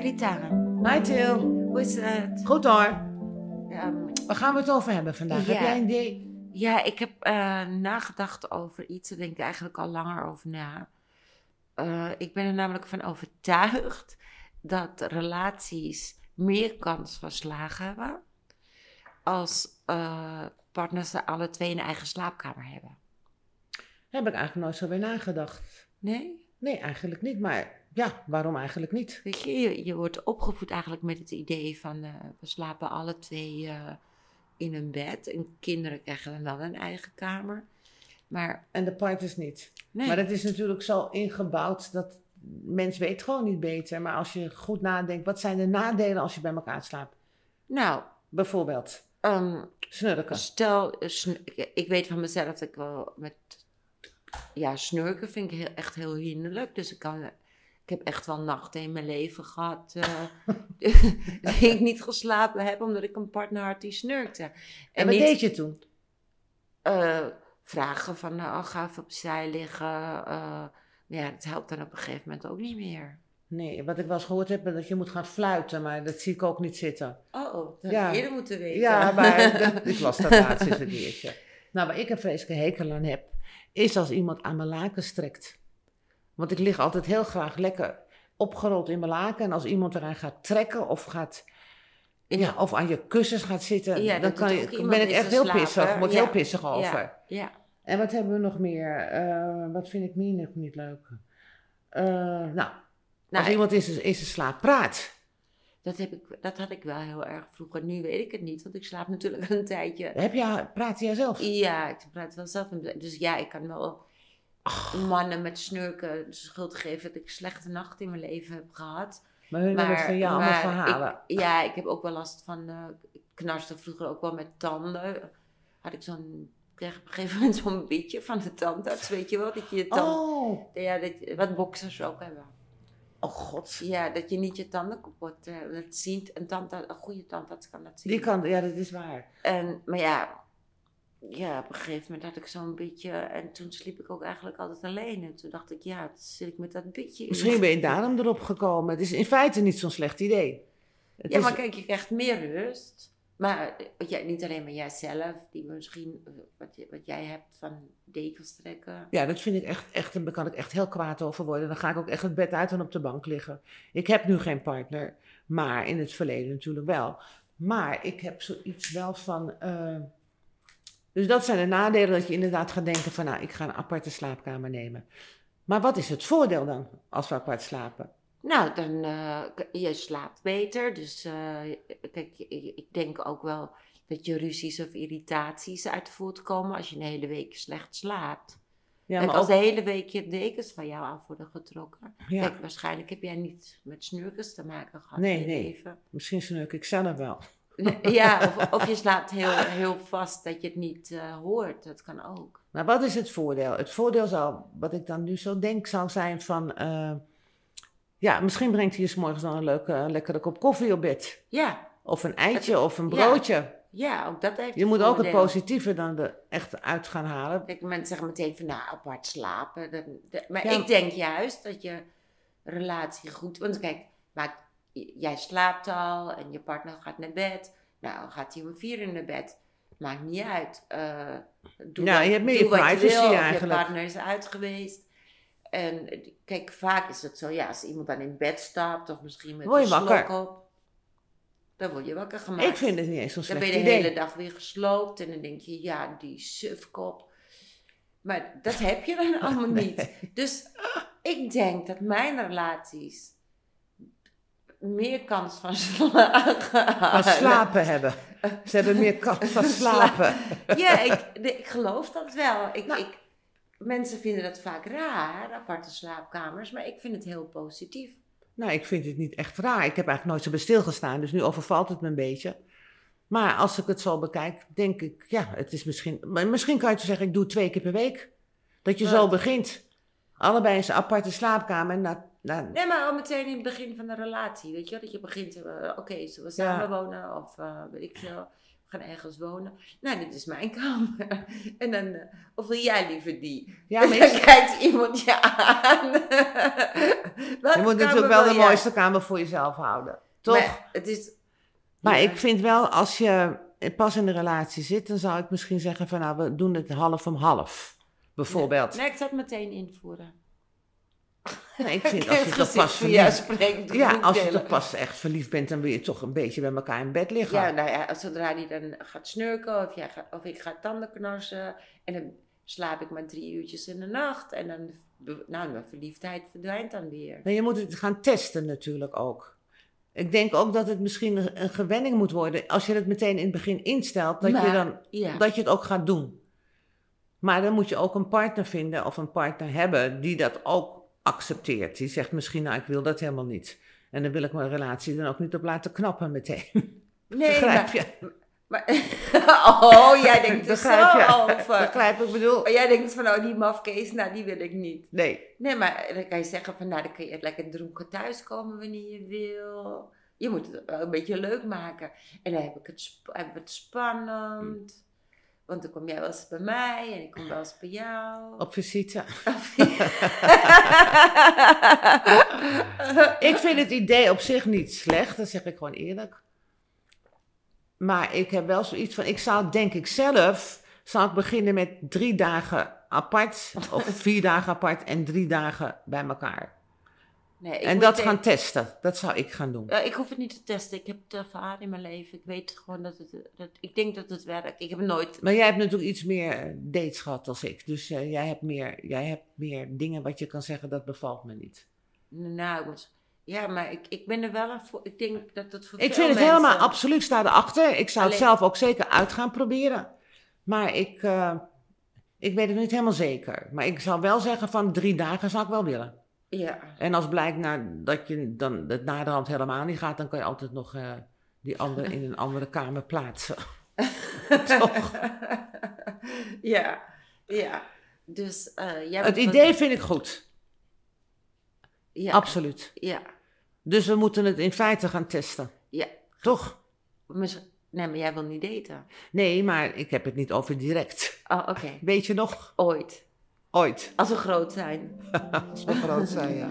Rita. Hi Til. Hoe is het? Goed hoor. Ehm, Waar gaan we het over hebben vandaag? Ja. Heb jij een idee? ja, ik heb eh, nagedacht over iets. Daar denk ik eigenlijk al langer over na. Eh, ik ben er namelijk van overtuigd dat relaties meer kans van slagen hebben als eh, partners er alle twee een eigen slaapkamer hebben. Heb ik eigenlijk nooit zo bij nagedacht. Nee? Nee, eigenlijk niet. Maar ja, waarom eigenlijk niet? Weet je, je, je wordt opgevoed eigenlijk met het idee van eh, we slapen alle twee eh, in een bed. En kinderen krijgen dan een eigen kamer. Maar En de partners niet. nee, Maar dat is natuurlijk zo ingebouwd dat mens weet gewoon niet beter. Maar als je goed nadenkt, wat zijn de nadelen als je bij elkaar slaapt? nou, Bijvoorbeeld ehm, snurken. stel, eh, ik, ik weet van mezelf dat ik wel met, ja, snurken vind ik heel, echt heel hinderlijk. Dus ik kan, ik heb echt wel nachten in mijn leven gehad eh dat ik niet geslapen heb omdat ik een partner had die snurkte. En wat niet- deed je toen? eh, vragen van, nou, ga even opzij liggen. eh, ja, dat helpt dan op een gegeven moment ook niet meer. Nee, wat ik wel eens gehoord heb, is dat je moet gaan fluiten. Maar dat zie ik ook niet zitten. Oh, dat had Ja. ik eerder moeten weten. Ja, maar dat- ik las dat laatst eens een keertje. Nou, waar ik een vreselijke hekel aan heb, is als iemand aan mijn laken strekt. Want ik lig altijd heel graag lekker opgerold in mijn laken. En als iemand eraan gaat trekken of gaat... Ja, of aan je kussens gaat zitten, Ja, dan kan je, ben ik echt heel pissig. Ik word Ja. heel pissig over. Ja, En wat hebben we nog meer? Eh, wat vind ik meer nog niet leuk? Eh, nou, Nou, als iemand in zijn, in zijn slaap praat. dat, heb ik, dat had ik wel heel erg vroeger. Nu weet ik het niet, want ik slaap natuurlijk een tijdje. Heb je, praat jij zelf? Ja, ik praat wel zelf. Dus ja, ik kan wel mannen met snurken de schuld geven dat ik slechte nacht in mijn leven heb gehad. Maar hun hebben van jou allemaal verhalen. Ik, ja, ik heb ook wel last van. eh ik knarste vroeger ook wel met tanden. Had ik zo'n. Kreeg op een gegeven moment zo'n beetje van de tandarts, weet je wel? Dat je je tand, Oh, ja, dat, wat boxers ook hebben. oh god. Ja, dat je niet je tanden kapot eh, dat ziet. Een, tandarts, een goede tandarts kan dat zien. Die kan, ja, dat is waar. En, maar ja, ja, op een gegeven moment had ik zo'n beetje. En toen sliep ik ook eigenlijk altijd alleen. En toen dacht ik, ja, zit ik met dat beetje. Misschien ben je daarom erop gekomen. Het is in feite niet zo'n slecht idee. Het Ja, is- maar kijk, je krijgt meer rust. Maar ja, niet alleen maar jijzelf, die misschien, eh, wat, je- wat jij hebt van dekens trekken. ja, dat vind ik echt, echt, daar kan ik echt heel kwaad over worden. Dan ga ik ook echt het bed uit en op de bank liggen. Ik heb nu geen partner, maar in het verleden natuurlijk wel. Maar ik heb zoiets wel van... eh, dus dat zijn de nadelen dat je inderdaad gaat denken van... nou, ik ga een aparte slaapkamer nemen. Maar wat is het voordeel dan als we apart slapen? Nou, dan, eh, je slaapt beter. Dus eh, kijk, ik denk ook wel dat je ruzies of irritaties uit voortkomen als je een hele week slecht slaapt. Ja, Kijk, maar als ook, de hele week je dekens van jou af worden getrokken. ja, Kijk, waarschijnlijk heb jij niet met snurkers te maken gehad Nee, in je nee. leven. misschien snurk ik zelf wel. Ja, of, of je slaapt heel, heel vast dat je het niet eh, hoort. Dat kan ook. Maar wat is het voordeel? Het voordeel zou, wat ik dan nu zo denk, zou zijn van... eh, ja, misschien brengt hij je 's morgens dan een leuke, een lekkere kop koffie op bed. Ja, Of een eitje of een broodje. ja ook dat heeft Je moet ook het positieve dan er echt uit gaan halen. Kijk, mensen zeggen meteen van, nou, apart slapen. Dat, dat- maar Ja. ik denk juist dat je relatie goed... Want kijk, maar j- jij slaapt al en je partner gaat naar bed. Nou, gaat hij om vier uur naar bed. Maakt niet uit. Eh, doe wat- je hebt meer privacy wil, of eigenlijk. Je partner is uit geweest. En eh, kijk, vaak is het zo, ja, als iemand dan in bed stapt of misschien met je een slok op. Dan word je wakker gemaakt. Ik vind het niet eens zo'n Dan slecht ben je de idee. hele dag weer gesloopt en dan denk je, ja, die sufkop. Maar dat heb je dan allemaal niet. Dus ik denk dat mijn relaties meer kans van slagen. Van slapen hebben. Ze hebben meer kans van slapen. Ja, ik, geloof dat wel. Ik, Nou. ik, mensen vinden dat vaak raar, aparte slaapkamers, maar ik vind het heel positief. Nou, ik vind het niet echt raar. Ik heb eigenlijk nooit zo bij stilgestaan, dus nu overvalt het me een beetje. Maar als ik het zo bekijk, denk ik, ja, het is misschien... Maar misschien kan je zeggen, ik doe het twee keer per week. Dat je zo begint. Allebei in zijn aparte slaapkamer. En na, na, Nee, maar al meteen in het begin van de relatie, weet je? Dat je begint, eh, oké, zullen we Ja. samen wonen of eh, weet ik veel. gaan ergens wonen. Nou, dit is mijn kamer. En dan, eh, of wil jij liever die? Ja, maar dan kijkt iemand je aan. Je moet natuurlijk wel de mooiste kamer voor jezelf houden. Toch? Maar, Maar het is... ja. ik vind wel, als je pas in een relatie zit, dan zou ik misschien zeggen van nou, we doen het half om half. Bijvoorbeeld. Nee, ik zou het meteen invoeren. Nee, ik vind als je toch pas verliefd spreekt, Ja, als je toch pas echt verliefd bent, dan wil je toch een beetje bij elkaar in bed liggen. Ja, nou ja, zodra die dan gaat snurken of, jij gaat, of ik ga tanden knarsen en dan slaap ik maar drie uurtjes in de nacht en dan, nou, mijn verliefdheid verdwijnt dan weer. Maar je moet het gaan testen natuurlijk ook. Ik denk ook dat het misschien een, gewenning moet worden. Als je het meteen in het begin instelt, dat, je, dan, Ja, dat je het ook gaat doen. Maar dan moet je ook een partner vinden of een partner hebben die dat ook accepteert. Die zegt misschien, nou ik wil dat helemaal niet. En dan wil ik mijn relatie dan ook niet op laten knappen meteen. nee, Begrijp maar, je? maar- oh, jij denkt er zo je? over. Begrijp ik bedoel? Oh, jij denkt van, oh, die mafkees, nou, die wil ik niet. Nee. Nee, maar dan kan je zeggen van, nou, dan kun je lekker dronken thuiskomen wanneer je wil. Je moet het wel een beetje leuk maken. En dan heb ik het, sp- het spannend. Want dan kom jij wel eens bij mij en ik kom wel eens bij jou. Op visite. Ik vind het idee op zich niet slecht, dat zeg ik gewoon eerlijk. Maar ik heb wel zoiets van, ik zou denk ik zelf, zou ik beginnen met drie dagen apart, of vier dagen apart en drie dagen bij elkaar. Nee, ik En dat gaan testen, dat zou ik gaan doen. Ja, ik hoef het niet te testen. Ik heb het ervaren in mijn leven. Ik weet gewoon dat het, dat, ik denk dat het werkt. Ik heb nooit, Maar jij hebt natuurlijk iets meer eh, dates gehad als ik, dus eh, jij, hebt meer, jij hebt meer dingen wat je kan zeggen, dat bevalt me niet. nou, ja, maar ik, ik ben er wel voor. Ik denk dat het voor Ik vind het mensen- helemaal absoluut, sta erachter. Ik zou het zelf ook zeker uit gaan proberen. Maar ik, eh, ik weet het niet helemaal zeker. Maar ik zou wel zeggen van drie dagen zou ik wel willen. Ja. En als blijkt nou, dat je dan het naderhand helemaal niet gaat, dan kan je altijd nog eh, die andere in een andere kamer plaatsen. Toch? ja, ja. Dus eh jij Het idee vind ik goed, Ja, absoluut. ja, Dus we moeten het in feite gaan testen. ja. Toch? Nee, maar jij wil niet daten. Nee, maar ik heb het niet over direct. Oh, oké. Weet je nog? Ooit. Ooit. Als we groot zijn. Als we groot zijn, ja.